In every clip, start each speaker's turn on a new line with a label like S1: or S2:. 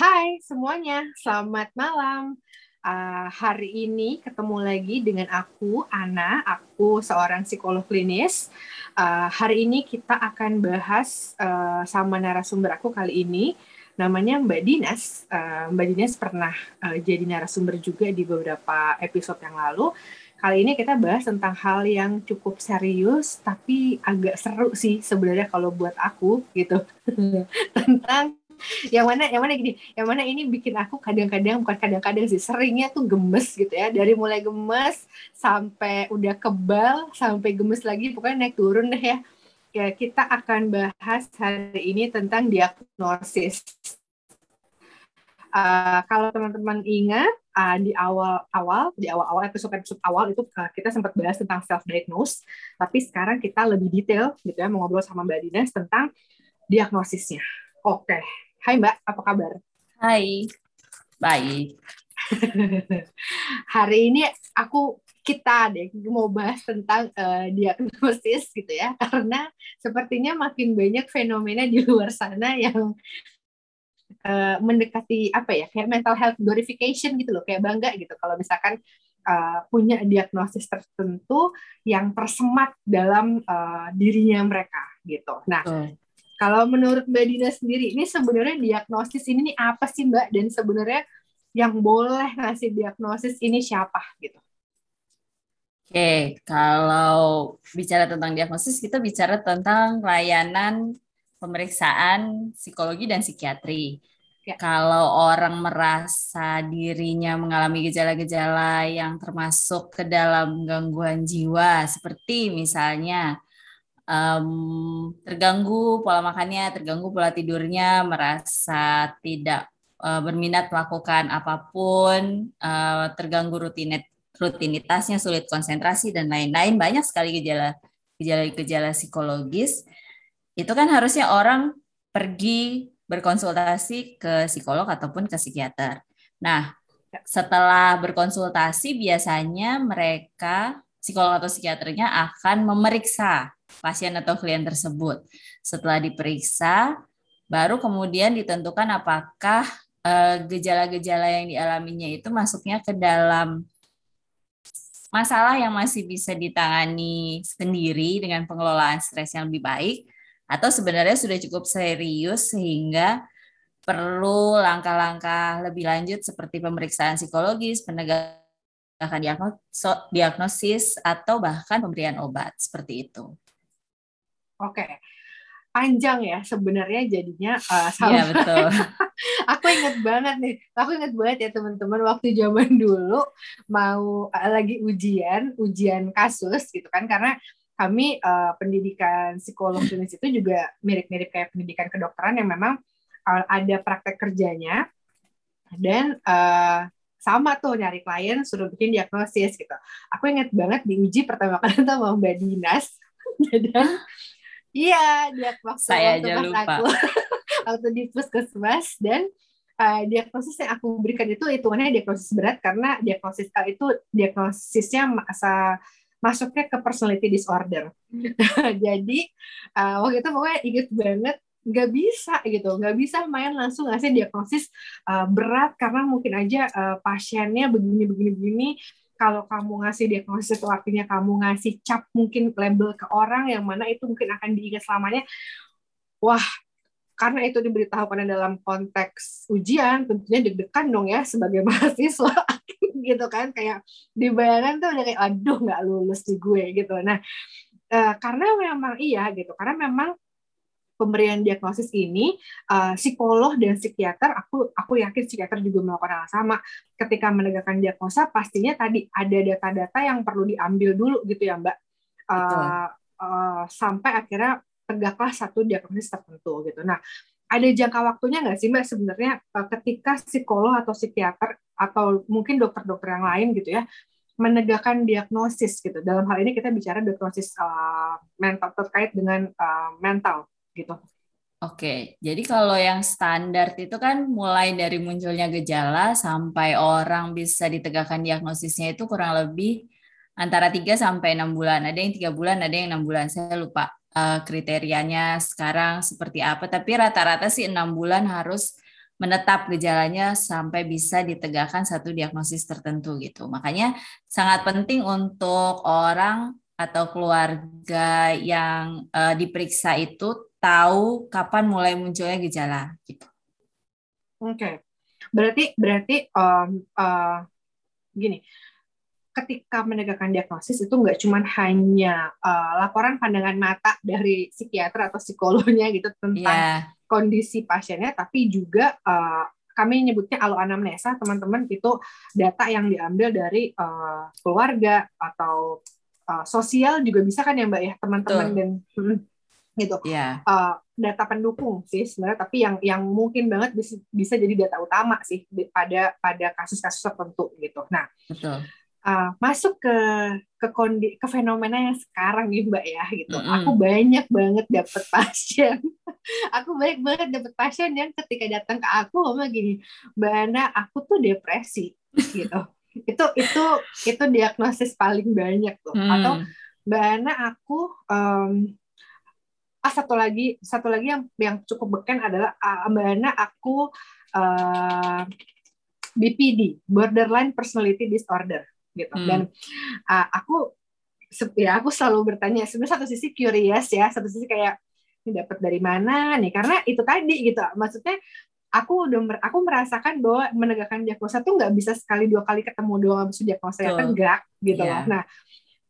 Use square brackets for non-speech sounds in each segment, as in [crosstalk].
S1: Hai semuanya, selamat malam. Uh, hari ini ketemu lagi dengan aku, Ana. Aku seorang psikolog klinis. Uh, hari ini kita akan bahas uh, sama narasumber aku kali ini, namanya Mbak Dinas. Uh, Mbak Dinas pernah uh, jadi narasumber juga di beberapa episode yang lalu. Kali ini kita bahas tentang hal yang cukup serius, tapi agak seru sih sebenarnya kalau buat aku gitu. [laughs] tentang yang mana yang mana gini yang mana ini bikin aku kadang-kadang bukan kadang-kadang sih seringnya tuh gemes gitu ya dari mulai gemes sampai udah kebal sampai gemes lagi pokoknya naik turun deh ya ya kita akan bahas hari ini tentang diagnosis uh, kalau teman-teman ingat uh, di awal-awal di awal-awal episode-episode awal itu uh, kita sempat bahas tentang self diagnose tapi sekarang kita lebih detail gitu ya mau ngobrol sama Mbak Dinas tentang diagnosisnya. Oke, okay. Hai Mbak, apa kabar?
S2: Hai, baik. [laughs]
S1: Hari ini aku kita deh mau bahas tentang uh, diagnosis gitu ya, karena sepertinya makin banyak fenomena di luar sana yang uh, mendekati apa ya, kayak mental health glorification gitu loh, kayak bangga gitu kalau misalkan uh, punya diagnosis tertentu yang tersemat dalam uh, dirinya mereka gitu. Nah, hmm kalau menurut Mbak Dina sendiri, ini sebenarnya diagnosis ini nih apa sih Mbak? Dan sebenarnya yang boleh ngasih diagnosis ini siapa gitu?
S2: Oke, kalau bicara tentang diagnosis, kita bicara tentang layanan pemeriksaan psikologi dan psikiatri. Ya. Kalau orang merasa dirinya mengalami gejala-gejala yang termasuk ke dalam gangguan jiwa, seperti misalnya um, terganggu pola makannya, terganggu pola tidurnya, merasa tidak uh, berminat melakukan apa pun, uh, terganggu rutinit rutinitasnya, sulit konsentrasi dan lain-lain. Banyak sekali gejala gejala-gejala psikologis. Itu kan harusnya orang pergi berkonsultasi ke psikolog ataupun ke psikiater. Nah, setelah berkonsultasi biasanya mereka psikolog atau psikiaternya akan memeriksa pasien atau klien tersebut. Setelah diperiksa, baru kemudian ditentukan apakah eh, gejala-gejala yang dialaminya itu masuknya ke dalam masalah yang masih bisa ditangani sendiri dengan pengelolaan stres yang lebih baik atau sebenarnya sudah cukup serius sehingga perlu langkah-langkah lebih lanjut seperti pemeriksaan psikologis, penegakan diagnosis atau bahkan pemberian obat seperti itu.
S1: Oke. Panjang ya sebenarnya jadinya uh,
S2: sama. Iya, betul. [laughs]
S1: aku inget banget nih. Aku inget banget ya teman-teman waktu zaman dulu mau uh, lagi ujian, ujian kasus gitu kan karena kami uh, pendidikan psikolog klinis itu juga mirip-mirip kayak pendidikan kedokteran yang memang uh, ada praktek kerjanya dan uh, sama tuh nyari klien suruh bikin diagnosis gitu. Aku inget banget diuji pertama kali [laughs] sama Mbak Dinas [laughs] dan Iya, dia waktu
S2: saya waktu aja lupa. Aku, [laughs]
S1: waktu di puskesmas dan uh, diagnosis yang aku berikan itu hitungannya diagnosis berat karena diagnosis uh, itu diagnosisnya masa masuknya ke personality disorder. [laughs] Jadi uh, waktu itu pokoknya inget banget nggak bisa gitu, nggak bisa main langsung ngasih diagnosis uh, berat karena mungkin aja uh, pasiennya begini begini begini kalau kamu ngasih diagnosis itu artinya kamu ngasih cap mungkin label ke orang yang mana itu mungkin akan diingat selamanya. Wah, karena itu diberitahukan dalam konteks ujian, tentunya deg-degan dong ya sebagai [laughs] mahasiswa gitu kan kayak di bayangan tuh udah kayak aduh nggak lulus di gue gitu. Nah, eh, karena memang iya gitu, karena memang pemberian diagnosis ini uh, psikolog dan psikiater aku aku yakin psikiater juga melakukan hal sama ketika menegakkan diagnosa pastinya tadi ada data-data yang perlu diambil dulu gitu ya Mbak uh, uh, sampai akhirnya tegaklah satu diagnosis tertentu gitu. Nah ada jangka waktunya nggak sih Mbak sebenarnya uh, ketika psikolog atau psikiater atau mungkin dokter-dokter yang lain gitu ya menegakkan diagnosis gitu. Dalam hal ini kita bicara diagnosis uh, mental terkait dengan uh, mental gitu.
S2: Oke, jadi kalau yang standar itu kan mulai dari munculnya gejala sampai orang bisa ditegakkan diagnosisnya itu kurang lebih antara 3 sampai 6 bulan. Ada yang tiga bulan, ada yang enam bulan. Saya lupa uh, kriterianya sekarang seperti apa, tapi rata-rata sih enam bulan harus menetap gejalanya sampai bisa ditegakkan satu diagnosis tertentu gitu. Makanya sangat penting untuk orang atau keluarga yang uh, diperiksa itu tahu kapan mulai munculnya gejala gitu.
S1: Oke, okay. berarti berarti um, uh, gini, ketika menegakkan diagnosis itu nggak cuma hanya uh, laporan pandangan mata dari psikiater atau psikolognya gitu tentang yeah. kondisi pasiennya, tapi juga uh, kami nyebutnya alo anamnesa teman-teman itu data yang diambil dari uh, keluarga atau uh, sosial juga bisa kan ya mbak ya teman-teman dan hmm, gitu yeah. Iya. uh, data pendukung sih sebenarnya tapi yang yang mungkin banget bisa, bisa jadi data utama sih pada pada kasus-kasus tertentu gitu nah Betul. Uh, masuk ke ke kondi ke fenomena yang sekarang nih mbak ya gitu mm -hmm. aku banyak banget dapet pasien [laughs] aku banyak banget dapet pasien yang ketika datang ke aku ngomong gini mbak Ana aku tuh depresi gitu [laughs] itu itu itu diagnosis paling banyak tuh mm. atau mbak Ana aku um, ah satu lagi satu lagi yang yang cukup beken adalah uh, Mbak Ana aku uh, BPD borderline personality disorder gitu. Hmm. dan uh, aku ya aku selalu bertanya sebenarnya satu sisi curious ya satu sisi kayak ini dapat dari mana nih? Karena itu tadi gitu. Maksudnya aku udah aku merasakan bahwa menegakkan diagnosa tuh nggak bisa sekali dua kali ketemu doang habis diagnosa ya kan gerak gitu yeah. loh. Nah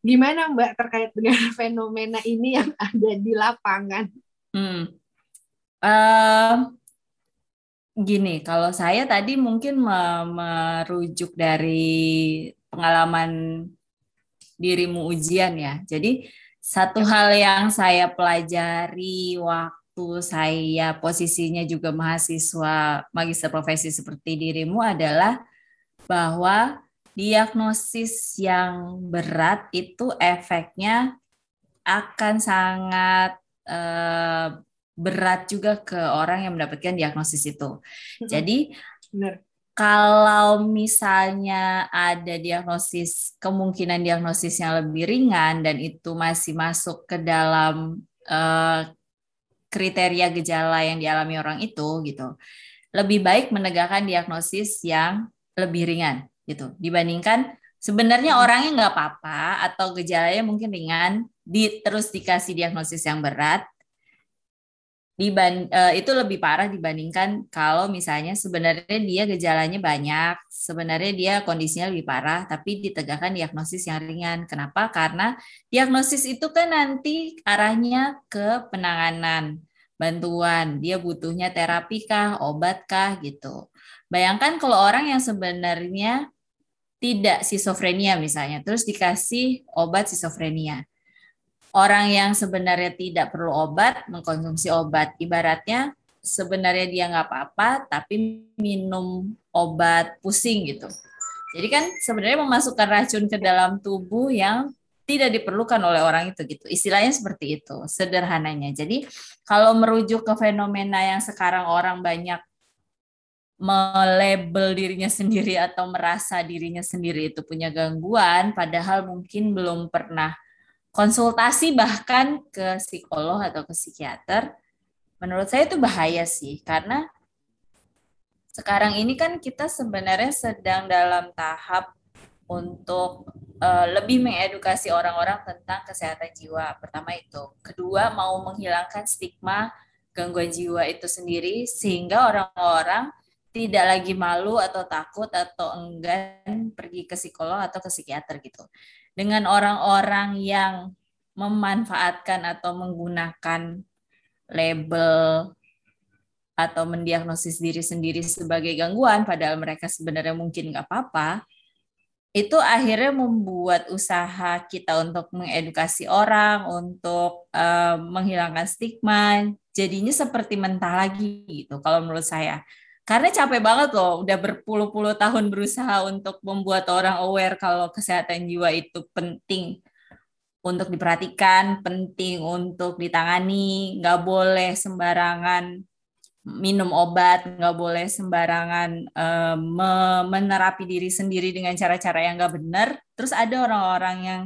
S1: Gimana Mbak terkait dengan [laughs] fenomena ini yang ada di lapangan? Hmm.
S2: Uh, gini, kalau saya tadi mungkin merujuk dari pengalaman dirimu ujian ya. Jadi satu hal yang saya pelajari waktu saya posisinya juga mahasiswa magister profesi seperti dirimu adalah bahwa diagnosis yang berat itu efeknya akan sangat eh, berat juga ke orang yang mendapatkan diagnosis itu. Jadi Benar. kalau misalnya ada diagnosis kemungkinan diagnosis yang lebih ringan dan itu masih masuk ke dalam eh, kriteria gejala yang dialami orang itu gitu. Lebih baik menegakkan diagnosis yang lebih ringan gitu. Dibandingkan sebenarnya hmm. orangnya nggak apa-apa atau gejalanya mungkin ringan di terus dikasih diagnosis yang berat. Diban uh, itu lebih parah dibandingkan kalau misalnya sebenarnya dia gejalanya banyak sebenarnya dia kondisinya lebih parah tapi ditegakkan diagnosis yang ringan. Kenapa? Karena diagnosis itu kan nanti arahnya ke penanganan bantuan. Dia butuhnya terapi kah obat kah gitu. Bayangkan kalau orang yang sebenarnya tidak skizofrenia misalnya, terus dikasih obat skizofrenia. Orang yang sebenarnya tidak perlu obat mengkonsumsi obat, ibaratnya sebenarnya dia nggak apa-apa tapi minum obat pusing gitu. Jadi kan sebenarnya memasukkan racun ke dalam tubuh yang tidak diperlukan oleh orang itu gitu. Istilahnya seperti itu, sederhananya. Jadi kalau merujuk ke fenomena yang sekarang orang banyak melabel dirinya sendiri atau merasa dirinya sendiri itu punya gangguan, padahal mungkin belum pernah konsultasi bahkan ke psikolog atau ke psikiater, menurut saya itu bahaya sih, karena sekarang ini kan kita sebenarnya sedang dalam tahap untuk uh, lebih mengedukasi orang-orang tentang kesehatan jiwa. Pertama itu, kedua mau menghilangkan stigma gangguan jiwa itu sendiri sehingga orang-orang tidak lagi malu atau takut atau enggan pergi ke psikolog atau ke psikiater gitu. Dengan orang-orang yang memanfaatkan atau menggunakan label atau mendiagnosis diri sendiri sebagai gangguan, padahal mereka sebenarnya mungkin nggak apa-apa, itu akhirnya membuat usaha kita untuk mengedukasi orang, untuk uh, menghilangkan stigma, jadinya seperti mentah lagi gitu kalau menurut saya. Karena capek banget loh, udah berpuluh-puluh tahun berusaha untuk membuat orang aware kalau kesehatan jiwa itu penting untuk diperhatikan, penting untuk ditangani, nggak boleh sembarangan minum obat, nggak boleh sembarangan uh, menerapi diri sendiri dengan cara-cara yang nggak benar. Terus ada orang-orang yang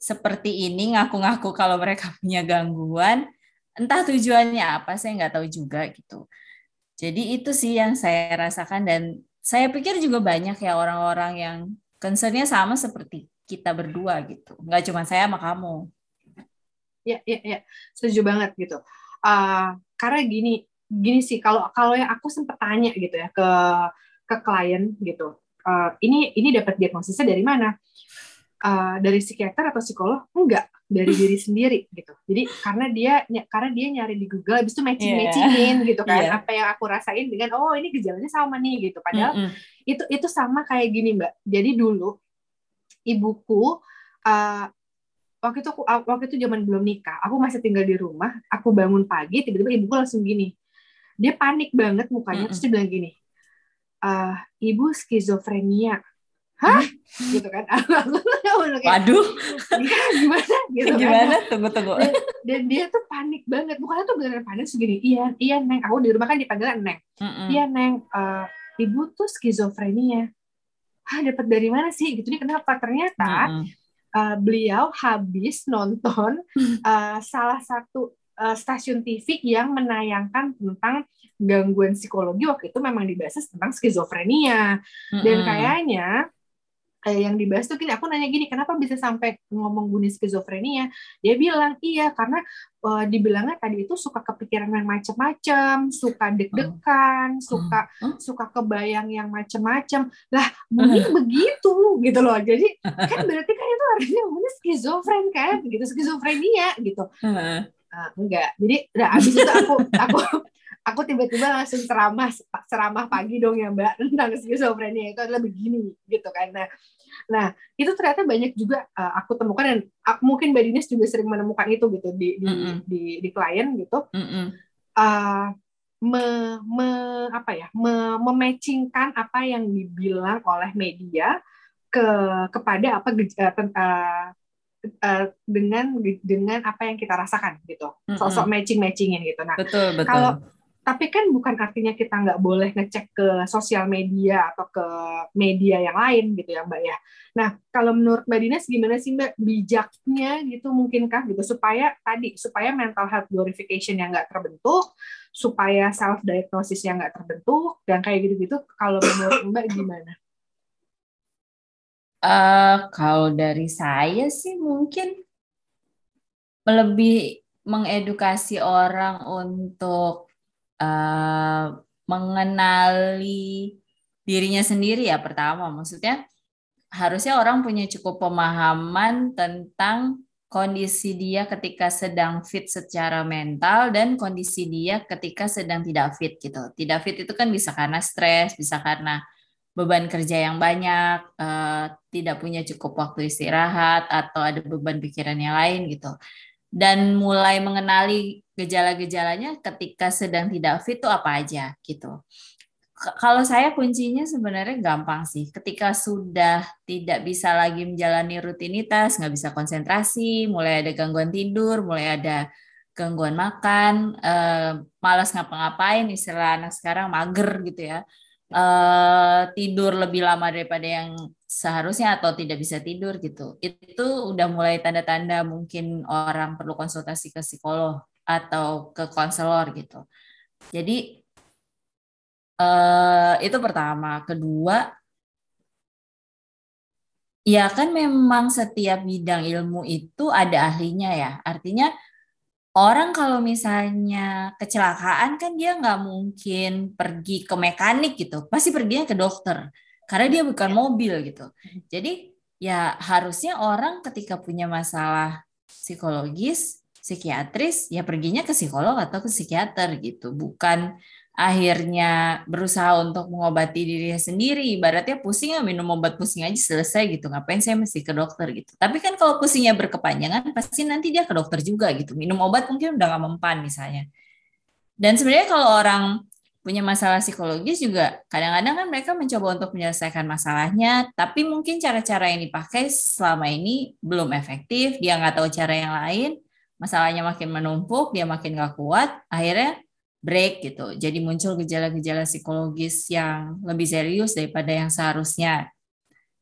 S2: seperti ini ngaku-ngaku kalau mereka [laughs] punya gangguan, entah tujuannya apa, saya nggak tahu juga gitu. Jadi itu sih yang saya rasakan dan saya pikir juga banyak ya orang-orang yang concernnya sama seperti kita berdua gitu. Nggak cuma saya sama kamu.
S1: Ya ya ya. Setuju banget gitu. Uh, karena gini gini sih kalau kalau yang aku sempat tanya gitu ya ke ke klien gitu uh, ini ini dapat diagnosisnya dari mana uh, dari psikiater atau psikolog enggak dari diri [laughs] sendiri gitu jadi karena dia karena dia nyari di Google habis itu matching matchingin yeah. gitu kan yeah. apa yang aku rasain dengan oh ini gejalanya sama nih gitu padahal mm -hmm. itu itu sama kayak gini mbak jadi dulu ibuku uh, waktu itu aku waktu itu zaman belum nikah aku masih tinggal di rumah aku bangun pagi tiba-tiba ibuku langsung gini dia panik banget mukanya mm -hmm. terus dia bilang gini uh, ibu skizofrenia hah? Gitu kan. [laughs]
S2: Waduh.
S1: Ya, gimana? Gitu
S2: kan. gimana? Kan? tunggu tunggu.
S1: dan, dan dia tuh panik banget. Bukannya tuh beneran panik segini. Iya iya neng. Aku di rumah kan dipanggil neng. Mm -mm. iya neng. Uh, ibu tuh skizofrenia. Ah dapat dari mana sih? Gitu nih kenapa? Ternyata uh, beliau habis nonton uh, [laughs] salah satu uh, stasiun TV yang menayangkan tentang gangguan psikologi. Waktu itu memang dibahas tentang skizofrenia. Mm-hmm. dan kayaknya eh, yang dibahas tuh gini, aku nanya gini, kenapa bisa sampai ngomong bunyi skizofrenia? Dia bilang iya karena uh, dibilangnya tadi itu suka kepikiran yang macam-macam, suka deg-degan, uh. suka uh. suka kebayang yang macam-macam. Lah bunyi uh. [laughs] begitu gitu loh. Jadi kan berarti kan itu artinya bunyi skizofren kan, gitu skizofrenia gitu. Uh. Uh, enggak. Jadi udah abis itu aku aku aku tiba-tiba langsung ceramah ceramah pagi dong ya mbak [laughs] tentang skizofrenia itu adalah begini gitu kan nah nah itu ternyata banyak juga uh, aku temukan dan uh, mungkin mbak Dinis juga sering menemukan itu gitu di di mm -hmm. di, di klien gitu mm -hmm. uh, me, me apa ya me, mematchingkan apa yang dibilang oleh media ke kepada apa uh, uh, dengan dengan apa yang kita rasakan gitu sosok matching matchingin gitu nah
S2: betul, betul.
S1: kalau tapi kan bukan artinya kita nggak boleh ngecek ke sosial media atau ke media yang lain gitu ya Mbak ya. Nah kalau menurut Mbak Dinas gimana sih Mbak bijaknya gitu mungkinkah gitu supaya tadi supaya mental health glorification yang nggak terbentuk, supaya self diagnosis yang nggak terbentuk dan kayak gitu-gitu kalau menurut Mbak gimana?
S2: Uh, kalau dari saya sih mungkin lebih mengedukasi orang untuk uh, mengenali dirinya sendiri ya pertama maksudnya harusnya orang punya cukup pemahaman tentang kondisi dia ketika sedang fit secara mental dan kondisi dia ketika sedang tidak fit gitu. Tidak fit itu kan bisa karena stres, bisa karena beban kerja yang banyak, uh, tidak punya cukup waktu istirahat atau ada beban pikiran yang lain gitu. Dan mulai mengenali gejala-gejalanya ketika sedang tidak fit itu apa aja gitu. Kalau saya kuncinya sebenarnya gampang sih. Ketika sudah tidak bisa lagi menjalani rutinitas, nggak bisa konsentrasi, mulai ada gangguan tidur, mulai ada gangguan makan, eh, malas ngapa-ngapain, istilah anak sekarang mager gitu ya. Eh, tidur lebih lama daripada yang seharusnya atau tidak bisa tidur gitu. Itu udah mulai tanda-tanda mungkin orang perlu konsultasi ke psikolog atau ke konselor gitu. Jadi uh, itu pertama. Kedua, ya kan memang setiap bidang ilmu itu ada ahlinya ya. Artinya orang kalau misalnya kecelakaan kan dia nggak mungkin pergi ke mekanik gitu, pasti perginya ke dokter karena dia bukan mobil gitu. Jadi ya harusnya orang ketika punya masalah psikologis psikiatris ya perginya ke psikolog atau ke psikiater gitu. Bukan akhirnya berusaha untuk mengobati dirinya sendiri. Ibaratnya pusing ya minum obat pusing aja selesai gitu. Ngapain saya mesti ke dokter gitu? Tapi kan kalau pusingnya berkepanjangan pasti nanti dia ke dokter juga gitu. Minum obat mungkin udah nggak mempan misalnya. Dan sebenarnya kalau orang punya masalah psikologis juga kadang-kadang kan mereka mencoba untuk menyelesaikan masalahnya, tapi mungkin cara-cara yang dipakai selama ini belum efektif, dia nggak tahu cara yang lain, masalahnya makin menumpuk, dia makin nggak kuat, akhirnya break gitu. Jadi muncul gejala-gejala psikologis yang lebih serius daripada yang seharusnya.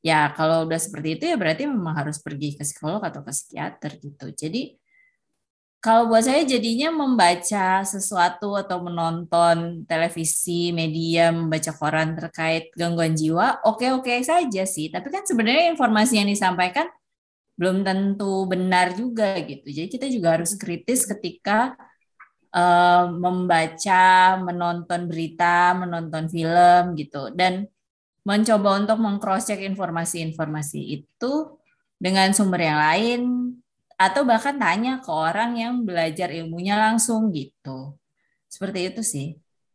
S2: Ya kalau udah seperti itu ya berarti memang harus pergi ke psikolog atau ke psikiater gitu. Jadi kalau buat saya jadinya membaca sesuatu atau menonton televisi, media, membaca koran terkait gangguan jiwa, oke-oke saja sih. Tapi kan sebenarnya informasi yang disampaikan belum tentu benar juga gitu. Jadi kita juga harus kritis ketika uh, membaca, menonton berita, menonton film gitu. Dan mencoba untuk mengcross check informasi-informasi itu dengan sumber yang lain atau bahkan tanya ke orang yang belajar ilmunya langsung gitu. Seperti itu sih.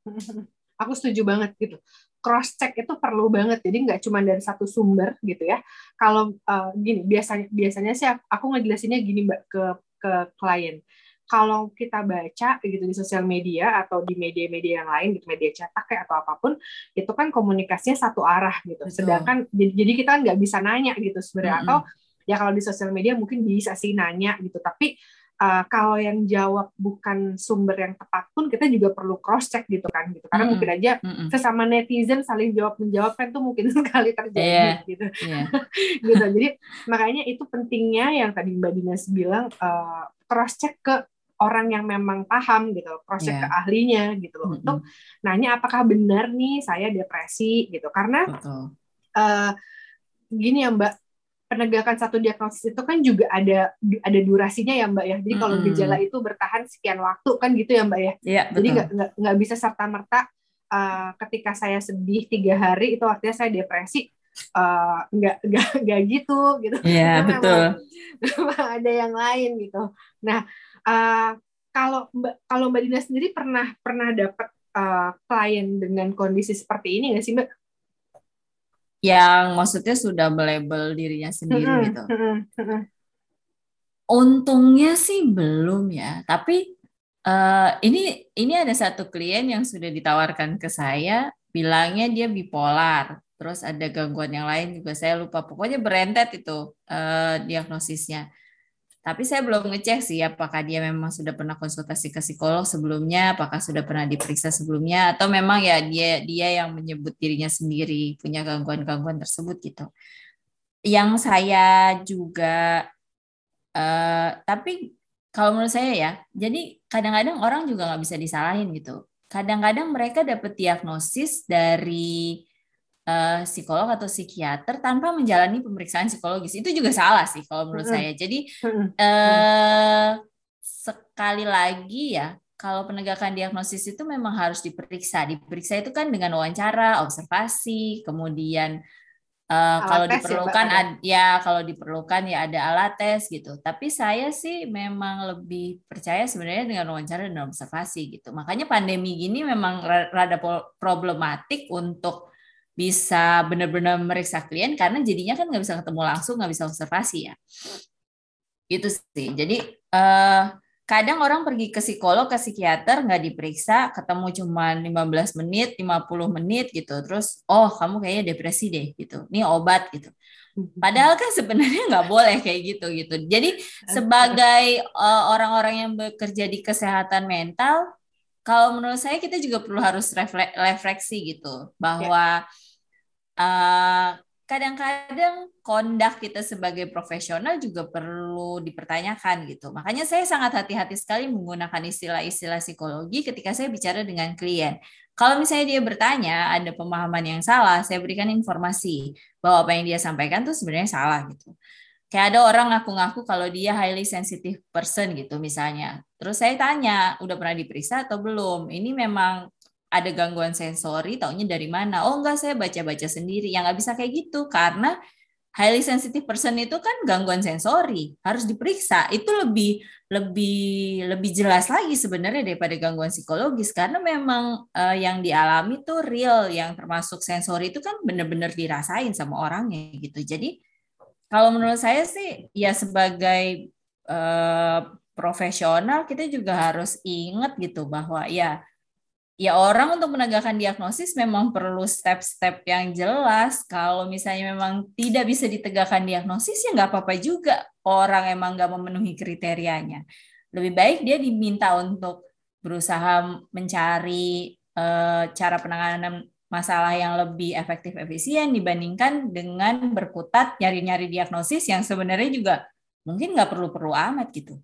S2: [laughs]
S1: Aku setuju banget gitu. Cross check itu perlu banget. Jadi nggak cuma dari satu sumber gitu ya. Kalau uh, gini biasanya biasanya sih aku ngejelasinnya gini mbak ke ke klien. Kalau kita baca gitu di sosial media atau di media-media yang lain, gitu media cetak kayak atau apa pun, itu kan komunikasinya satu arah gitu. Betul. Sedangkan jadi kita nggak bisa nanya gitu sebenarnya mm -hmm. atau ya kalau di sosial media mungkin bisa sih nanya gitu tapi uh, kalau yang jawab bukan sumber yang tepat pun kita juga perlu cross check gitu kan gitu karena mm -hmm. mungkin aja mm -hmm. sesama netizen saling jawab menjawab kan tuh mungkin [laughs] sekali terjadi yeah. gitu yeah. [laughs] gitu jadi makanya itu pentingnya yang tadi mbak Dinas bilang uh, cross check ke orang yang memang paham gitu cross check yeah. ke ahlinya gitu loh mm -hmm. untuk nanya apakah benar nih saya depresi gitu karena uh, gini ya mbak penegakan satu diagnosis itu kan juga ada ada durasinya ya mbak ya. Jadi kalau hmm. gejala itu bertahan sekian waktu kan gitu ya mbak ya, ya jadi nggak nggak bisa serta merta uh, ketika saya sedih tiga hari itu artinya saya depresi uh, nggak nggak [laughs] nggak gitu gitu.
S2: Iya betul. [laughs]
S1: memang ada yang lain gitu. Nah uh, kalau mbak kalau mbak Dina sendiri pernah pernah dapat uh, klien dengan kondisi seperti ini nggak sih mbak
S2: yang maksudnya sudah melabel dirinya sendiri gitu. Untungnya sih belum ya, tapi uh, ini ini ada satu klien yang sudah ditawarkan ke saya, bilangnya dia bipolar, terus ada gangguan yang lain juga saya lupa, pokoknya berentet itu uh, diagnosisnya. Tapi saya belum ngecek sih apakah dia memang sudah pernah konsultasi ke psikolog sebelumnya, apakah sudah pernah diperiksa sebelumnya, atau memang ya dia dia yang menyebut dirinya sendiri punya gangguan-gangguan tersebut gitu. Yang saya juga, uh, tapi kalau menurut saya ya, jadi kadang-kadang orang juga nggak bisa disalahin gitu. Kadang-kadang mereka dapat diagnosis dari uh, psikolog atau psikiater tanpa menjalani pemeriksaan psikologis itu juga salah sih kalau menurut mm -hmm. saya. Jadi uh, sekali lagi ya kalau penegakan diagnosis itu memang harus diperiksa. Diperiksa itu kan dengan wawancara, observasi, kemudian uh, kalau ya, diperlukan ya, ad, ya kalau diperlukan ya ada alat tes gitu. Tapi saya sih memang lebih percaya sebenarnya dengan wawancara dan observasi gitu. Makanya pandemi gini memang rada problematik untuk bisa benar-benar meriksa klien karena jadinya kan nggak bisa ketemu langsung nggak bisa observasi ya. Itu sih. Jadi uh, kadang orang pergi ke psikolog ke psikiater nggak diperiksa ketemu cuma 15 menit 50 menit gitu. Terus oh kamu kayaknya depresi deh gitu. Ini obat gitu. Padahal kan sebenarnya nggak boleh kayak gitu gitu. Jadi sebagai eh, orang-orang uh, yang bekerja di kesehatan mental, kalau menurut saya kita juga perlu harus refleksi gitu bahwa yeah eh, kadang-kadang kondak kita sebagai profesional juga perlu dipertanyakan gitu. Makanya saya sangat hati-hati sekali menggunakan istilah-istilah psikologi ketika saya bicara dengan klien. Kalau misalnya dia bertanya ada pemahaman yang salah, saya berikan informasi bahwa apa yang dia sampaikan tuh sebenarnya salah gitu. Kayak ada orang ngaku-ngaku kalau dia highly sensitive person gitu misalnya. Terus saya tanya, udah pernah diperiksa atau belum? Ini memang ada gangguan sensori, taunya dari mana? Oh enggak, saya baca-baca sendiri. Yang nggak bisa kayak gitu karena highly sensitive person itu kan gangguan sensori, harus diperiksa. Itu lebih lebih lebih jelas lagi sebenarnya daripada gangguan psikologis karena memang uh, yang dialami tuh real, yang termasuk sensori itu kan benar-benar dirasain sama orangnya gitu. Jadi kalau menurut saya sih ya sebagai uh, profesional kita juga harus ingat gitu bahwa ya ya orang untuk menegakkan diagnosis memang perlu step-step yang jelas. Kalau misalnya memang tidak bisa ditegakkan diagnosis ya nggak apa-apa juga orang emang nggak memenuhi kriterianya. Lebih baik dia diminta untuk berusaha mencari uh, cara penanganan masalah yang lebih efektif efisien dibandingkan dengan berkutat nyari-nyari diagnosis yang sebenarnya juga mungkin nggak perlu-perlu amat gitu.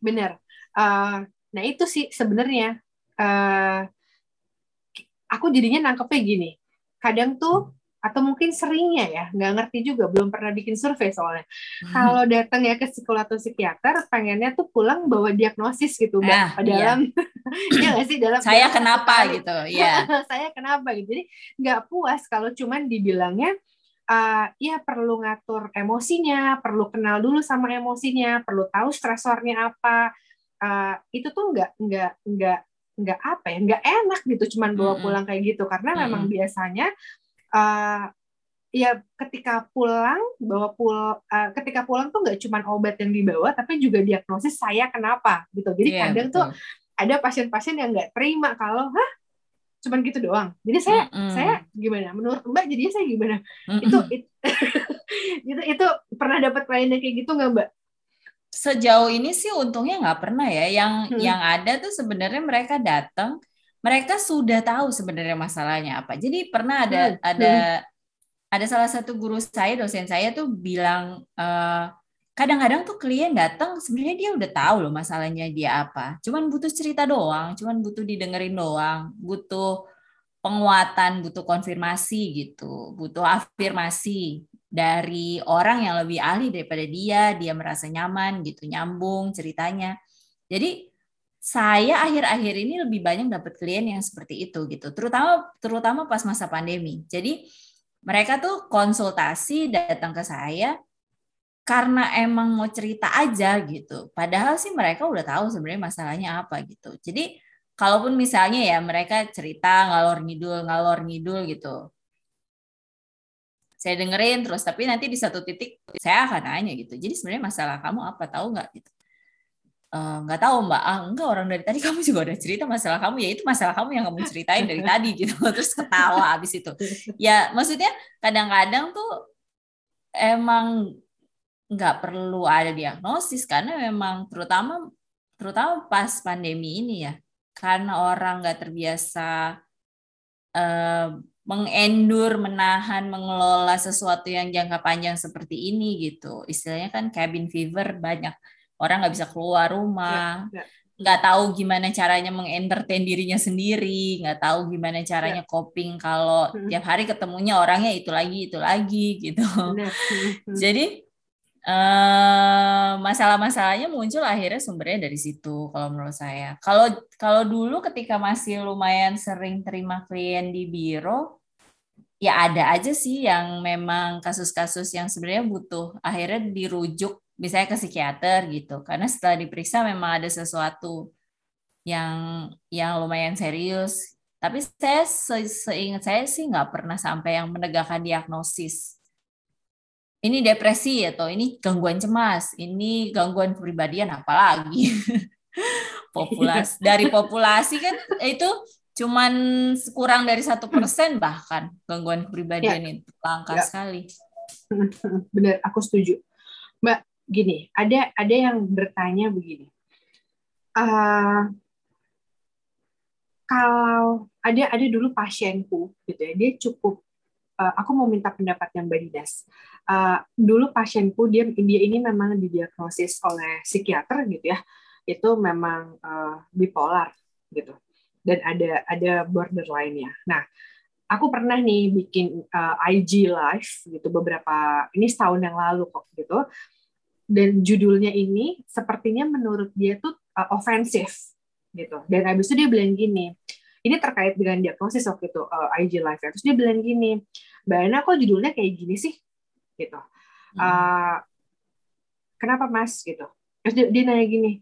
S1: Benar. Uh, nah itu sih sebenarnya uh, aku jadinya nangkepnya gini. Kadang tuh atau mungkin seringnya ya nggak ngerti juga belum pernah bikin survei soalnya. Hmm. kalau datang ya ke psikolog atau psikiater pengennya tuh pulang bawa diagnosis gitu nah, dalam. iya. [laughs] ya sih? Dalam
S2: saya kenapa kali. gitu [laughs] ya
S1: saya kenapa gitu. Jadi nggak puas kalau cuman dibilangnya uh, ya perlu ngatur emosinya perlu kenal dulu sama emosinya perlu tahu stresornya apa. Uh, itu tuh nggak nggak nggak nggak apa ya nggak enak gitu cuman bawa pulang kayak gitu karena mm-hmm. memang biasanya uh, ya ketika pulang bawa pul uh, ketika pulang tuh nggak cuman obat yang dibawa tapi juga diagnosis saya kenapa gitu jadi yeah, kadang betul. tuh ada pasien-pasien yang nggak terima kalau hah cuman gitu doang jadi saya mm -hmm. saya gimana menurut mbak jadinya saya gimana mm -hmm. itu it, [laughs] itu itu pernah dapat klien kayak gitu nggak mbak
S2: sejauh ini sih untungnya nggak pernah ya. Yang hmm. yang ada tuh sebenarnya mereka datang, mereka sudah tahu sebenarnya masalahnya apa. Jadi pernah ada hmm. ada hmm. ada salah satu guru saya, dosen saya tuh bilang eh, kadang-kadang tuh klien datang sebenarnya dia udah tahu loh masalahnya dia apa. Cuman butuh cerita doang, cuman butuh didengerin doang, butuh penguatan, butuh konfirmasi gitu, butuh afirmasi dari orang yang lebih ahli daripada dia, dia merasa nyaman gitu, nyambung ceritanya. Jadi saya akhir-akhir ini lebih banyak dapat klien yang seperti itu gitu, terutama terutama pas masa pandemi. Jadi mereka tuh konsultasi datang ke saya karena emang mau cerita aja gitu. Padahal sih mereka udah tahu sebenarnya masalahnya apa gitu. Jadi kalaupun misalnya ya mereka cerita ngalor ngidul ngalor ngidul gitu saya dengerin terus tapi nanti di satu titik saya akan nanya gitu. Jadi sebenarnya masalah kamu apa tahu nggak gitu? Eh, nggak uh, tahu mbak. Ah enggak orang dari tadi [laughs] kamu juga udah cerita masalah kamu. Ya itu masalah kamu yang kamu ceritain dari tadi gitu. [laughs] Terus ketawa abis itu. Ya maksudnya kadang-kadang tuh emang nggak perlu ada diagnosis karena memang terutama terutama pas pandemi ini ya. Karena orang nggak terbiasa uh, mengendur, menahan, mengelola sesuatu yang jangka panjang seperti ini gitu. Istilahnya kan cabin fever banyak orang nggak bisa keluar rumah, ya, ya. nggak tahu gimana caranya mengentertain dirinya sendiri, nggak tahu gimana caranya ya. coping kalau hmm. tiap hari ketemunya orangnya itu lagi itu lagi gitu. Hmm, hmm. Jadi masalah-masalahnya muncul akhirnya sumbernya dari situ kalau menurut saya. Kalau kalau dulu ketika masih lumayan sering terima klien di biro, ya ada aja sih yang memang kasus-kasus yang sebenarnya butuh akhirnya dirujuk misalnya ke psikiater gitu. Karena setelah diperiksa memang ada sesuatu yang yang lumayan serius. Tapi saya se seingat saya sih nggak pernah sampai yang menegakkan diagnosis ini depresi atau ini gangguan cemas ini gangguan kepribadian apalagi [laughs] populasi dari populasi kan itu cuman kurang dari satu persen bahkan gangguan kepribadian ya. itu langka ya. sekali. [laughs]
S1: Benar, aku setuju. Mbak, gini, ada ada yang bertanya begini. Uh, kalau ada ada dulu pasienku gitu ya, dia cukup uh, aku mau minta pendapat yang Mbak Didas. Uh, dulu pasienku dia dia ini memang didiagnosis oleh psikiater gitu ya. Itu memang uh, bipolar gitu dan ada ada borderline-nya. Nah, aku pernah nih bikin uh, IG live gitu beberapa ini setahun yang lalu kok gitu. Dan judulnya ini sepertinya menurut dia tuh uh, ofensif gitu. Dan habis itu dia bilang gini, ini terkait dengan diagnosis waktu itu uh, IG live. Terus dia bilang gini, Mbak Ana kok judulnya kayak gini sih? Gitu. Uh, kenapa Mas gitu? Terus dia, dia nanya gini,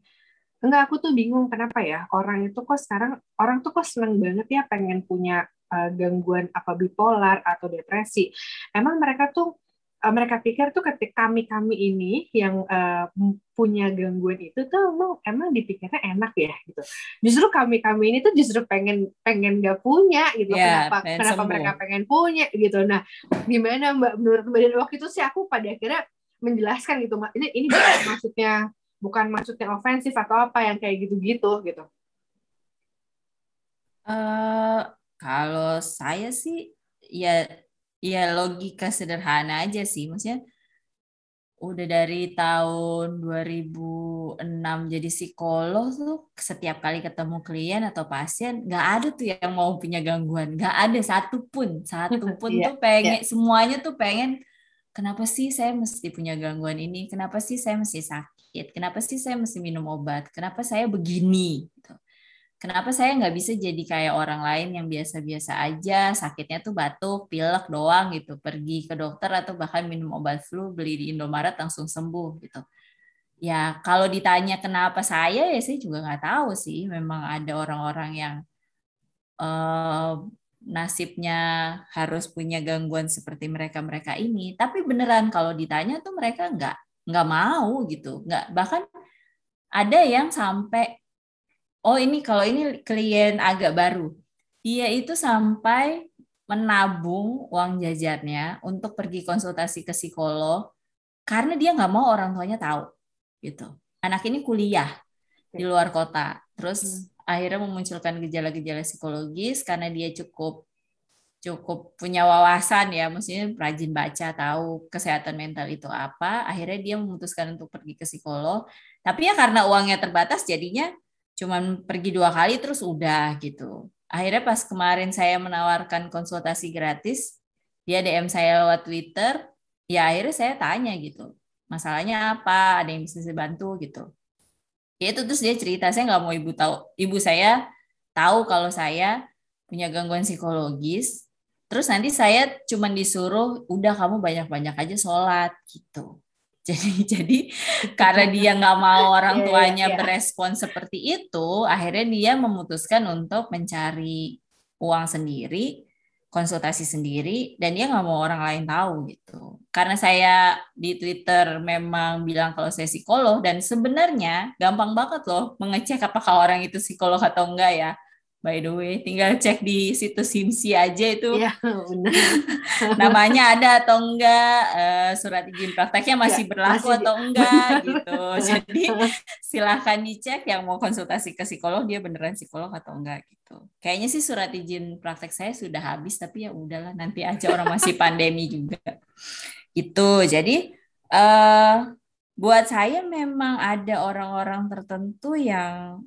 S1: enggak aku tuh bingung kenapa ya orang itu kok sekarang orang tuh kok seneng banget ya pengen punya uh, gangguan apa bipolar atau depresi emang mereka tuh uh, mereka pikir tuh ketika kami kami ini yang uh, punya gangguan itu tuh emang emang dipikirnya enak ya gitu. Justru kami kami ini tuh justru pengen pengen gak punya gitu. Yeah, kenapa kenapa sembuh. mereka pengen punya gitu. Nah gimana mbak menurut mbak dan waktu itu sih aku pada akhirnya menjelaskan gitu ini ini bukan [coughs] maksudnya bukan maksudnya ofensif atau apa yang kayak gitu-gitu gitu.
S2: Uh, kalau saya sih ya ya logika sederhana aja sih. Maksudnya udah dari tahun 2006 jadi psikolog tuh setiap kali ketemu klien atau pasien nggak ada tuh yang mau punya gangguan. Nggak ada satupun. Satupun yeah, tuh pengen yeah. semuanya tuh pengen kenapa sih saya mesti punya gangguan ini? Kenapa sih saya mesti sakit? Kenapa sih saya mesti minum obat? Kenapa saya begini? Gitu kenapa saya nggak bisa jadi kayak orang lain yang biasa-biasa aja? Sakitnya tuh batuk pilek doang gitu. Pergi ke dokter atau bahkan minum obat flu beli di Indomaret langsung sembuh gitu. Ya kalau ditanya kenapa saya ya saya juga nggak tahu sih. Memang ada orang-orang yang uh, nasibnya harus punya gangguan seperti mereka mereka ini. Tapi beneran kalau ditanya tuh mereka nggak nggak mau gitu. Nggak bahkan ada yang sampai oh ini kalau ini klien agak baru. Dia itu sampai menabung uang jajarnya untuk pergi konsultasi ke psikolog karena dia nggak mau orang tuanya tahu gitu. Anak ini kuliah di luar kota, terus hmm. akhirnya memunculkan gejala-gejala psikologis karena dia cukup cukup punya wawasan ya, maksudnya rajin baca, tahu kesehatan mental itu apa. Akhirnya dia memutuskan untuk pergi ke psikolog. Tapi ya karena uangnya terbatas, jadinya cuman pergi dua kali terus udah gitu. Akhirnya pas kemarin saya menawarkan konsultasi gratis, dia DM saya lewat Twitter, ya akhirnya saya tanya gitu, masalahnya apa, ada yang bisa saya bantu gitu. Ya itu terus dia cerita, saya nggak mau ibu tahu, ibu saya tahu kalau saya punya gangguan psikologis, terus nanti saya cuman disuruh, udah kamu banyak-banyak aja sholat gitu. Jadi [laughs] jadi karena dia nggak mau orang iya, iya, tuanya yeah, yeah, berespon seperti itu, akhirnya dia memutuskan untuk mencari uang sendiri, konsultasi sendiri, dan dia nggak mau orang lain tahu gitu. Karena saya di Twitter memang bilang kalau saya psikolog dan sebenarnya gampang banget loh mengecek apakah orang itu psikolog atau enggak ya by the way tinggal cek di situs Simsi aja itu. Ya, benar. [laughs] namanya ada atau enggak uh, surat izin prakteknya iya, masih ya, berlaku masih atau enggak [laughs] gitu. Jadi silahkan dicek yang mau konsultasi ke psikolog dia beneran psikolog atau enggak gitu. Kayaknya sih surat izin praktek saya sudah habis tapi ya udahlah nanti aja orang masih [laughs] pandemi juga. Itu jadi uh, buat saya memang ada orang-orang tertentu yang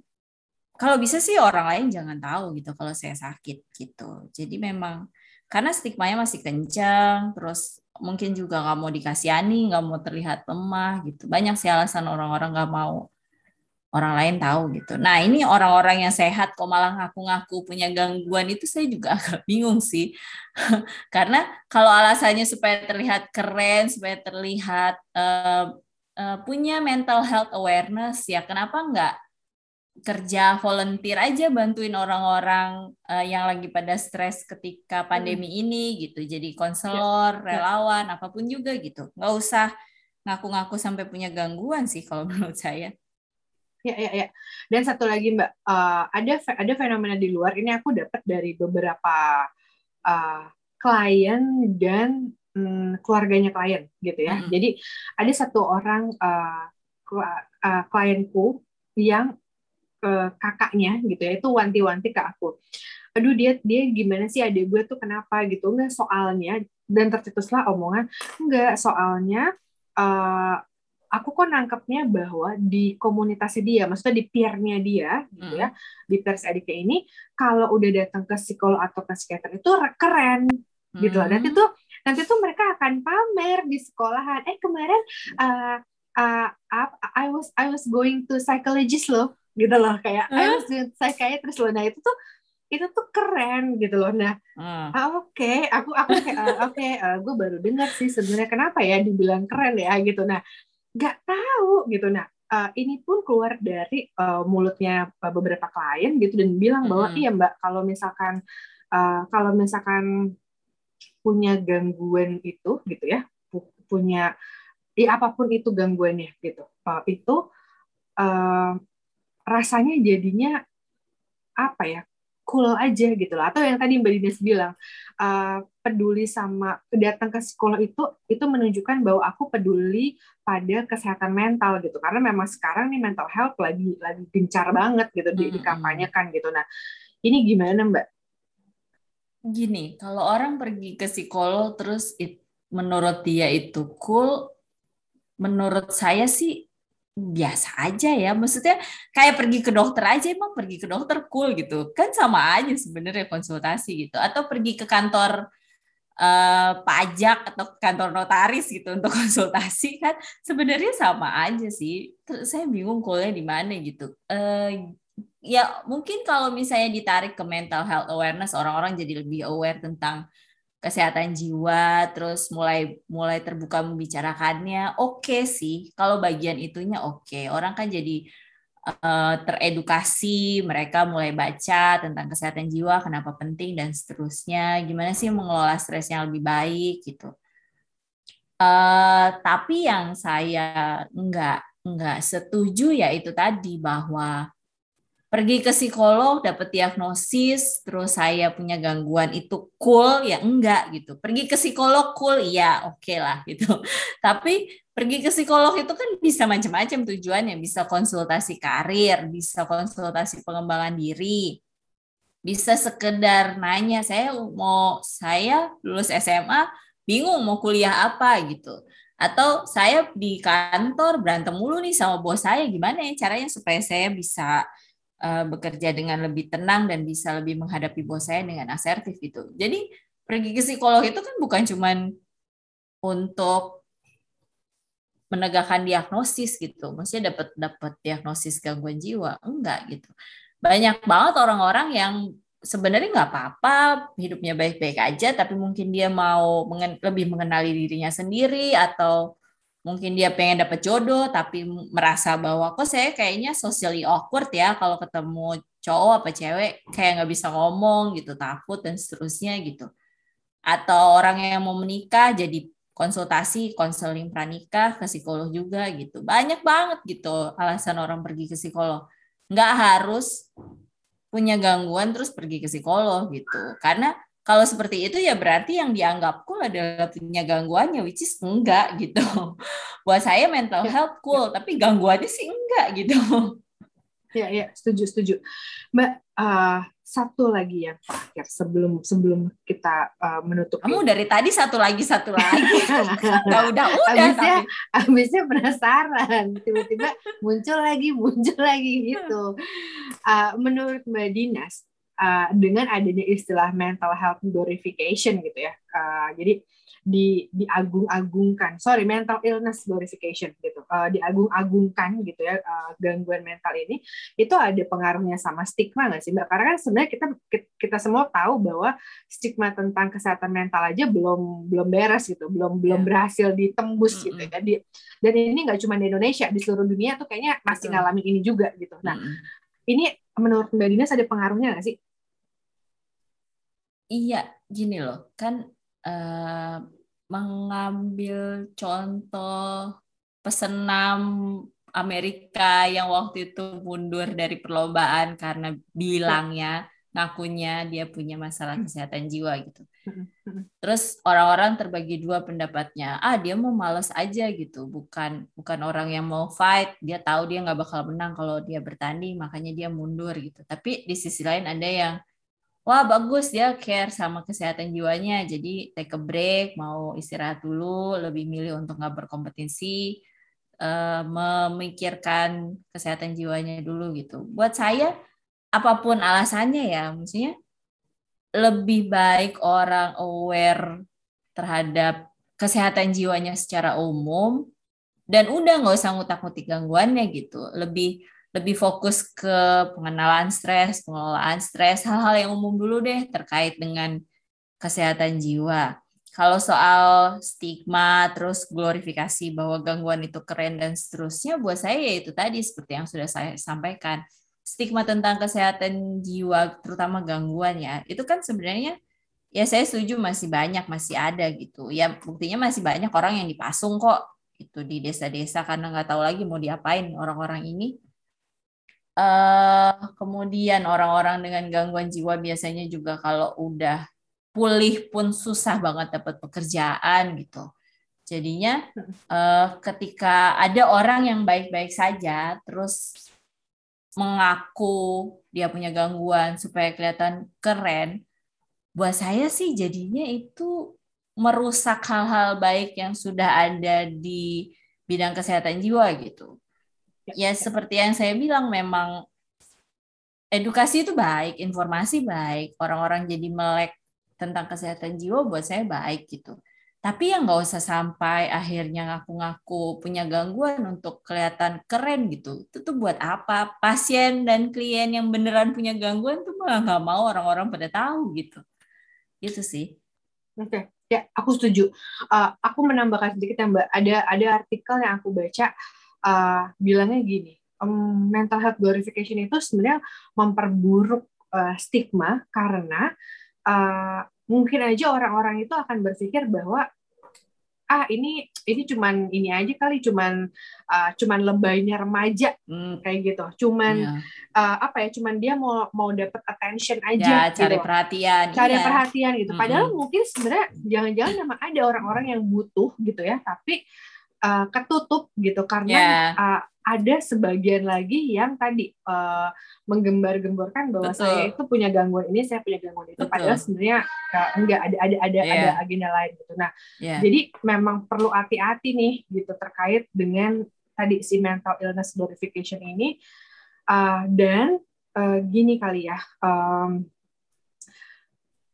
S2: kalau bisa sih orang lain jangan tahu gitu kalau saya sakit gitu. Jadi memang karena stigmanya masih kencang, terus mungkin juga nggak mau dikasihani, nggak mau terlihat lemah gitu. Banyak sih alasan orang-orang nggak mau orang lain tahu gitu. Nah ini orang-orang yang sehat kok malah ngaku-ngaku punya gangguan itu saya juga [laughs] agak bingung sih. [laughs] Karena kalau alasannya supaya terlihat keren, supaya terlihat uh, uh, punya mental health awareness ya kenapa nggak kerja volunteer aja bantuin orang-orang uh, yang lagi pada stres ketika pandemi hmm. ini gitu jadi konselor ya, ya. relawan ya. apa pun juga gitu nggak usah ngaku-ngaku sampai punya gangguan sih kalau [laughs] menurut saya
S1: ya ya ya dan satu lagi mbak uh, ada ada fenomena di luar ini aku dapat dari beberapa uh, klien dan um, keluarganya klien gitu ya hmm. jadi ada satu orang uh, klienku yang ke kakaknya gitu ya itu wanti-wanti ke aku aduh dia dia gimana sih adik gue tuh kenapa gitu enggak soalnya dan tercetuslah omongan enggak soalnya uh, aku kok nangkepnya bahwa di komunitasnya dia, maksudnya di peernya dia, gitu ya, hmm. di peers adiknya ini, kalau udah datang ke psikolog atau ke psikiater itu keren, hmm. gitu loh. Nanti hmm. tuh, nanti tuh mereka akan pamer di sekolahan. Eh kemarin, uh, uh, I was I was going to psychologist loh, gitu loh kayak huh? I was saya kayak terus loh nah itu tuh itu tuh keren gitu loh nah uh. oke okay. aku aku kayak uh, oke okay, uh, gue baru dengar sih sebenarnya kenapa ya dibilang keren ya gitu nah nggak tahu gitu nah uh, ini pun keluar dari uh, mulutnya beberapa klien gitu dan bilang bahwa iya mbak kalau misalkan uh, kalau misalkan punya gangguan itu gitu ya punya ya apa pun itu gangguannya gitu uh, itu uh, rasanya jadinya apa ya cool aja gitu loh. Atau yang tadi Mbak Dinas bilang uh, peduli sama datang ke psikolog itu itu menunjukkan bahwa aku peduli pada kesehatan mental gitu. Karena memang sekarang nih mental health lagi lagi gencar banget gitu di, dikampanyekan gitu. Nah ini gimana Mbak?
S2: Gini kalau orang pergi ke psikolog terus it, menurut dia itu cool menurut saya sih biasa aja ya. Maksudnya kayak pergi ke dokter aja emang pergi ke dokter cool gitu. Kan sama aja sebenarnya konsultasi gitu. Atau pergi ke kantor uh, pajak atau kantor notaris gitu untuk [laughs] konsultasi kan sebenarnya sama aja sih. Terus saya bingung coolnya di mana gitu. Uh, ya mungkin kalau misalnya ditarik ke mental health awareness orang-orang jadi lebih aware tentang kesehatan jiwa terus mulai mulai terbuka membicarakannya oke okay sih. Kalau bagian itunya oke. Okay. orang kan jadi uh, teredukasi mereka mulai baca tentang kesehatan jiwa kenapa penting dan seterusnya. Gimana sih mengelola stresnya lebih baik gitu. Uh, tapi yang saya enggak enggak setuju ya itu tadi bahwa pergi ke psikolog dapat diagnosis terus saya punya gangguan itu cool ya enggak gitu. Pergi ke psikolog cool iya oke okay lah gitu. [laughs] Tapi pergi ke psikolog itu kan bisa macam-macam tujuannya. Bisa konsultasi karir bisa konsultasi pengembangan diri bisa sekedar nanya saya mau saya lulus SMA bingung mau kuliah apa? gitu. Atau saya di kantor berantem mulu nih sama bos saya gimana ya caranya supaya saya bisa uh, bekerja dengan lebih tenang dan bisa lebih menghadapi bos saya dengan asertif gitu. Jadi pergi ke psikolog itu kan bukan cuman untuk menegakkan diagnosis gitu. Maksudnya dapat dapat diagnosis gangguan jiwa, enggak gitu. Banyak banget orang-orang yang sebenarnya nggak apa-apa, hidupnya baik-baik aja, tapi mungkin dia mau mengen lebih mengenali dirinya sendiri atau mungkin dia pengen dapet jodoh tapi merasa bahwa kok saya kayaknya socially awkward ya kalau ketemu cowok apa cewek kayak nggak bisa ngomong gitu takut dan seterusnya gitu. Atau orang yang mau menikah jadi konsultasi konseling pranikah ke psikolog juga gitu. Banyak banget gitu alasan orang pergi ke psikolog. Nggak harus punya gangguan terus pergi ke psikolog gitu. Karena kalau seperti itu ya berarti yang dianggap cool adalah punya gangguannya which is enggak gitu. [laughs] Buat saya mental ya, health cool ya. tapi gangguannya sih enggak gitu. [laughs]
S1: Ya ya setuju setuju. Mbak uh, satu lagi yang terakhir sebelum sebelum kita uh, menutup
S2: kamu dari tadi satu lagi satu lagi. [laughs] Nggak udah udah
S1: abisnya tapi... abisnya penasaran. Tiba-tiba muncul lagi muncul lagi gitu. Uh, menurut mbak Dinas uh, dengan adanya istilah mental health glorification gitu ya. Uh, jadi di diagung-agungkan, sorry mental illness glorification gitu, uh, diagung-agungkan gitu ya uh, gangguan mental ini itu ada pengaruhnya sama stigma nggak sih mbak? Karena kan sebenarnya kita kita semua tahu bahwa stigma tentang kesehatan mental aja belum belum beres gitu, belum belum ya. berhasil ditembus mm -hmm. gitu ya. Di, dan ini nggak cuma di Indonesia, di seluruh dunia tuh kayaknya masih ngalamin ini juga gitu. Nah, mm -hmm. ini menurut Mbak Dinas ada pengaruhnya nggak sih
S2: Iya, gini loh, kan uh, mengambil contoh pesenam Amerika yang waktu itu mundur dari perlombaan karena bilangnya ngakunya dia punya masalah kesehatan jiwa gitu. Terus orang-orang terbagi dua pendapatnya. Ah dia mau males aja gitu, bukan bukan orang yang mau fight. Dia tahu dia nggak bakal menang kalau dia bertanding, makanya dia mundur gitu. Tapi di sisi lain ada yang wah bagus dia care sama kesehatan jiwanya. Jadi take a break mau istirahat dulu lebih milih untuk nggak berkompetisi uh, memikirkan kesehatan jiwanya dulu gitu. Buat saya apa pun alasannya ya maksudnya lebih baik orang aware terhadap kesehatan jiwanya secara umum dan udah nggak usah ngutak-ngutik gangguannya gitu. Lebih lebih fokus ke pengenalan stres, pengelolaan stres, hal-hal yang umum dulu deh terkait dengan kesehatan jiwa. Kalau soal stigma, terus glorifikasi bahwa gangguan itu keren dan seterusnya, buat saya ya itu tadi seperti yang sudah saya sampaikan. Stigma tentang kesehatan jiwa, terutama gangguan ya, itu kan sebenarnya ya saya setuju masih banyak masih ada gitu ya buktinya masih banyak orang yang dipasung kok itu di desa-desa karena nggak tahu lagi mau diapain orang-orang ini uh, kemudian orang-orang dengan gangguan jiwa biasanya juga kalau udah pulih pun susah banget dapat pekerjaan gitu jadinya uh, ketika ada orang yang baik-baik saja terus mengaku dia punya gangguan supaya kelihatan keren buat saya sih jadinya itu merusak hal-hal baik yang sudah ada di bidang kesehatan jiwa gitu. Ya, ya seperti yang saya bilang memang edukasi itu baik, informasi baik, orang-orang jadi melek tentang kesehatan jiwa buat saya baik gitu. Tapi yang nggak usah sampai akhirnya ngaku-ngaku punya gangguan untuk kelihatan keren gitu. Itu tuh buat apa? Pasien dan klien yang beneran punya gangguan tuh malah nggak mau orang-orang pada tahu gitu. Gitu sih.
S1: Oke, okay. ya aku setuju. Uh, aku menambahkan sedikit ya Mbak. Ada ada artikel yang aku baca uh, bilangnya gini, um, mental health glorification itu sebenarnya memperburuk uh, stigma karena uh, mungkin aja orang-orang itu akan berpikir bahwa ah ini ini cuman ini aja kali cuman uh, cuman lebaynya remaja hmm. kayak gitu cuman yeah. Iya. uh, apa ya cuman dia mau mau dapat attention aja
S2: ya, cari
S1: gitu.
S2: perhatian
S1: cari iya. perhatian gitu padahal hmm. mungkin sebenarnya jangan-jangan memang ada orang-orang yang butuh gitu ya tapi uh, ketutup gitu karena yeah. Iya. uh, ada sebagian lagi yang tadi uh, menggembar-gemborkan bahwa Betul. saya itu punya gangguan ini, saya punya gangguan itu. Betul. Padahal sebenarnya uh, enggak ada ada ada yeah. ada agenda lain gitu. Nah, yeah. jadi memang perlu hati-hati nih gitu terkait dengan tadi si mental illness glorification ini uh, dan uh, gini kali ya. Um,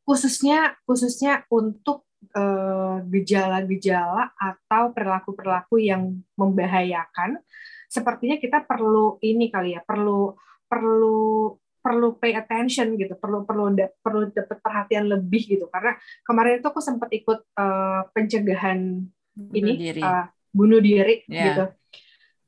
S1: khususnya khususnya untuk gejala-gejala atau perilaku-perilaku yang membahayakan sepertinya kita perlu ini kali ya, perlu perlu perlu pay attention gitu, perlu perlu perlu dapat perhatian lebih gitu. Karena kemarin itu aku sempat ikut uh, pencegahan bunuh ini diri. Uh, bunuh diri yeah. gitu.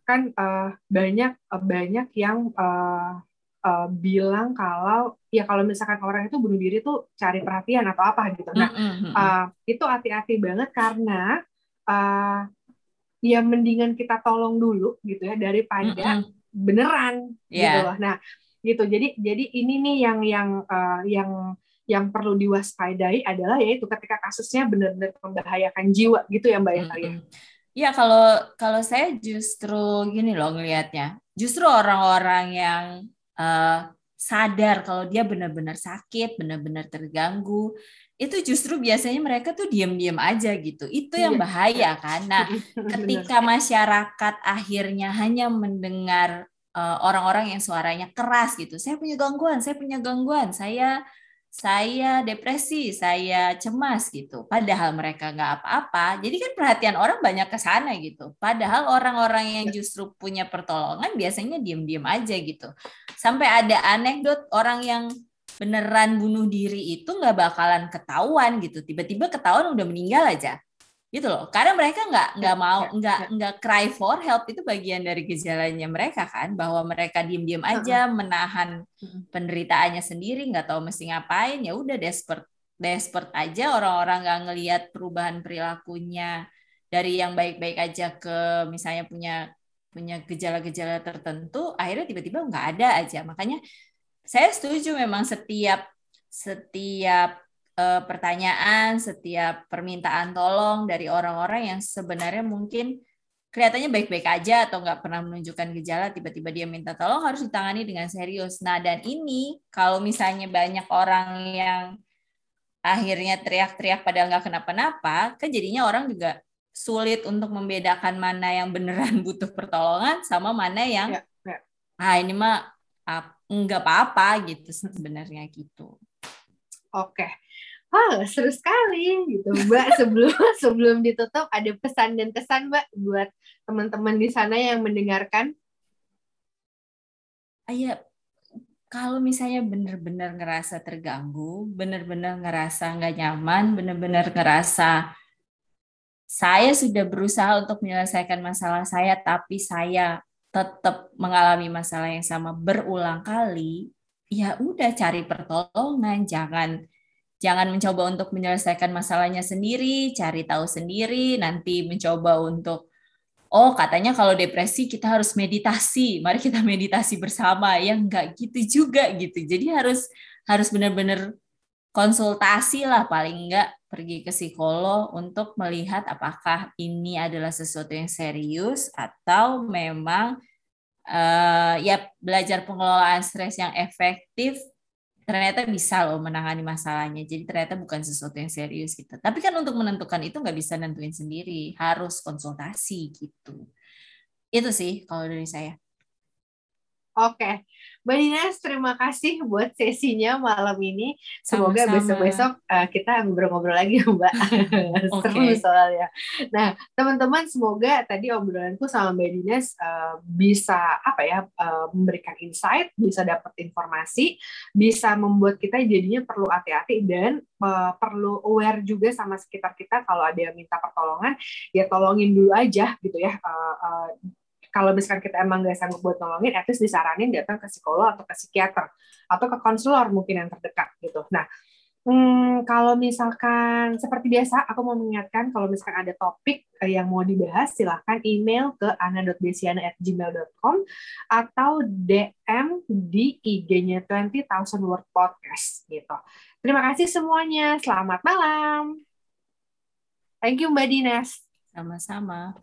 S1: Kan uh, banyak uh, banyak yang uh, uh, bilang kalau ya kalau misalkan orang itu bunuh diri tuh cari perhatian atau apa gitu. Nah, uh, itu hati-hati banget karena uh, ya mendingan kita tolong dulu gitu ya daripada beneran yeah. gitu loh. Nah, gitu. Jadi jadi ini nih yang yang uh, yang yang perlu diwaspadai adalah yaitu ketika kasusnya benar-benar membahayakan jiwa gitu ya Mbak mm -hmm.
S2: ya kalau kalau saya justru gini loh ngelihatnya. Justru orang-orang yang uh, sadar kalau dia benar-benar sakit, benar-benar terganggu, itu justru biasanya mereka tuh diam-diam aja gitu. Itu yang iya. bahaya kan. Nah, [laughs] ketika masyarakat akhirnya hanya mendengar eh, orang-orang uh, yang suaranya keras gitu. Saya punya gangguan, saya punya gangguan, saya saya depresi, saya cemas gitu. Padahal mereka nggak apa-apa. Jadi kan perhatian orang banyak ke sana gitu. Padahal orang-orang yang iya. justru punya pertolongan biasanya diam-diam aja gitu. Sampai ada anekdot orang yang beneran bunuh diri itu nggak bakalan ketahuan gitu tiba-tiba ketahuan udah meninggal aja gitu loh. Karena mereka nggak nggak ya, mau ya, nggak ya. nggak cry for help itu bagian dari gejalanya mereka kan. Bahwa mereka diem-diem aja menahan penderitaannya sendiri nggak tahu mesti ngapain ya udah desperate desperate aja. Orang-orang nggak ngelihat perubahan perilakunya dari yang baik-baik aja ke misalnya punya punya gejala-gejala tertentu akhirnya tiba-tiba nggak ada aja. Makanya saya setuju memang setiap setiap uh, pertanyaan, setiap permintaan tolong dari orang-orang yang sebenarnya mungkin kelihatannya baik-baik aja atau nggak pernah menunjukkan gejala, tiba-tiba dia minta tolong harus ditangani dengan serius. Nah, dan ini kalau misalnya banyak orang yang akhirnya teriak-teriak padahal nggak kenapa-napa, kan jadinya orang juga sulit untuk membedakan mana yang beneran [laughs] butuh pertolongan sama mana yang ya, ya. ah ini mah nggak apa-apa gitu sebenarnya gitu.
S1: Oke. Oh, seru sekali gitu, Mbak. Sebelum [laughs] sebelum ditutup ada pesan dan kesan, Mbak, buat teman-teman di sana yang mendengarkan.
S2: Iya, kalau misalnya benar-benar ngerasa terganggu, benar-benar ngerasa nggak nyaman, benar-benar ngerasa saya sudah berusaha untuk menyelesaikan masalah saya, tapi saya tetap mengalami masalah yang sama berulang kali, ya udah cari pertolongan, jangan jangan mencoba untuk menyelesaikan masalahnya sendiri, cari tahu sendiri, nanti mencoba untuk oh katanya kalau depresi kita harus meditasi, mari kita [laughs] meditasi bersama. Ya enggak gitu juga gitu. Jadi harus harus benar-benar konsultasi lah paling enggak pergi ke psikolog untuk melihat apakah ini adalah sesuatu yang serius atau memang uh, ya belajar pengelolaan stres yang efektif ternyata bisa loh menangani masalahnya. Jadi ternyata bukan sesuatu yang serius gitu. Tapi kan untuk menentukan itu nggak bisa nentuin sendiri, harus konsultasi gitu. Itu sih kalau dari saya.
S1: Oke, Mbak Dinas, terima kasih buat sesinya malam ini. Semoga besok-besok uh, kita ngobrol-ngobrol lagi [laughs] Mbak. [laughs] Seru soalnya. Nah, teman-teman semoga tadi obrolanku sama Mbak Dinas uh, bisa apa ya uh, memberikan insight, bisa dapat informasi, bisa membuat kita jadinya perlu hati-hati dan uh, perlu aware juga sama sekitar kita kalau ada yang minta pertolongan, ya tolongin dulu aja gitu ya. Uh, uh, kalau misalkan kita emang nggak sanggup buat nolongin, at least disaranin datang ke psikolog atau ke psikiater atau ke konselor mungkin yang terdekat gitu. Nah, Hmm, kalau misalkan seperti biasa, aku mau mengingatkan kalau misalkan ada topik yang mau dibahas, silahkan email ke ana.besiana@gmail.com atau DM di IG-nya 20,000 Word Podcast gitu. Terima kasih semuanya. Selamat malam. Thank you Mbak Dines.
S2: Sama-sama.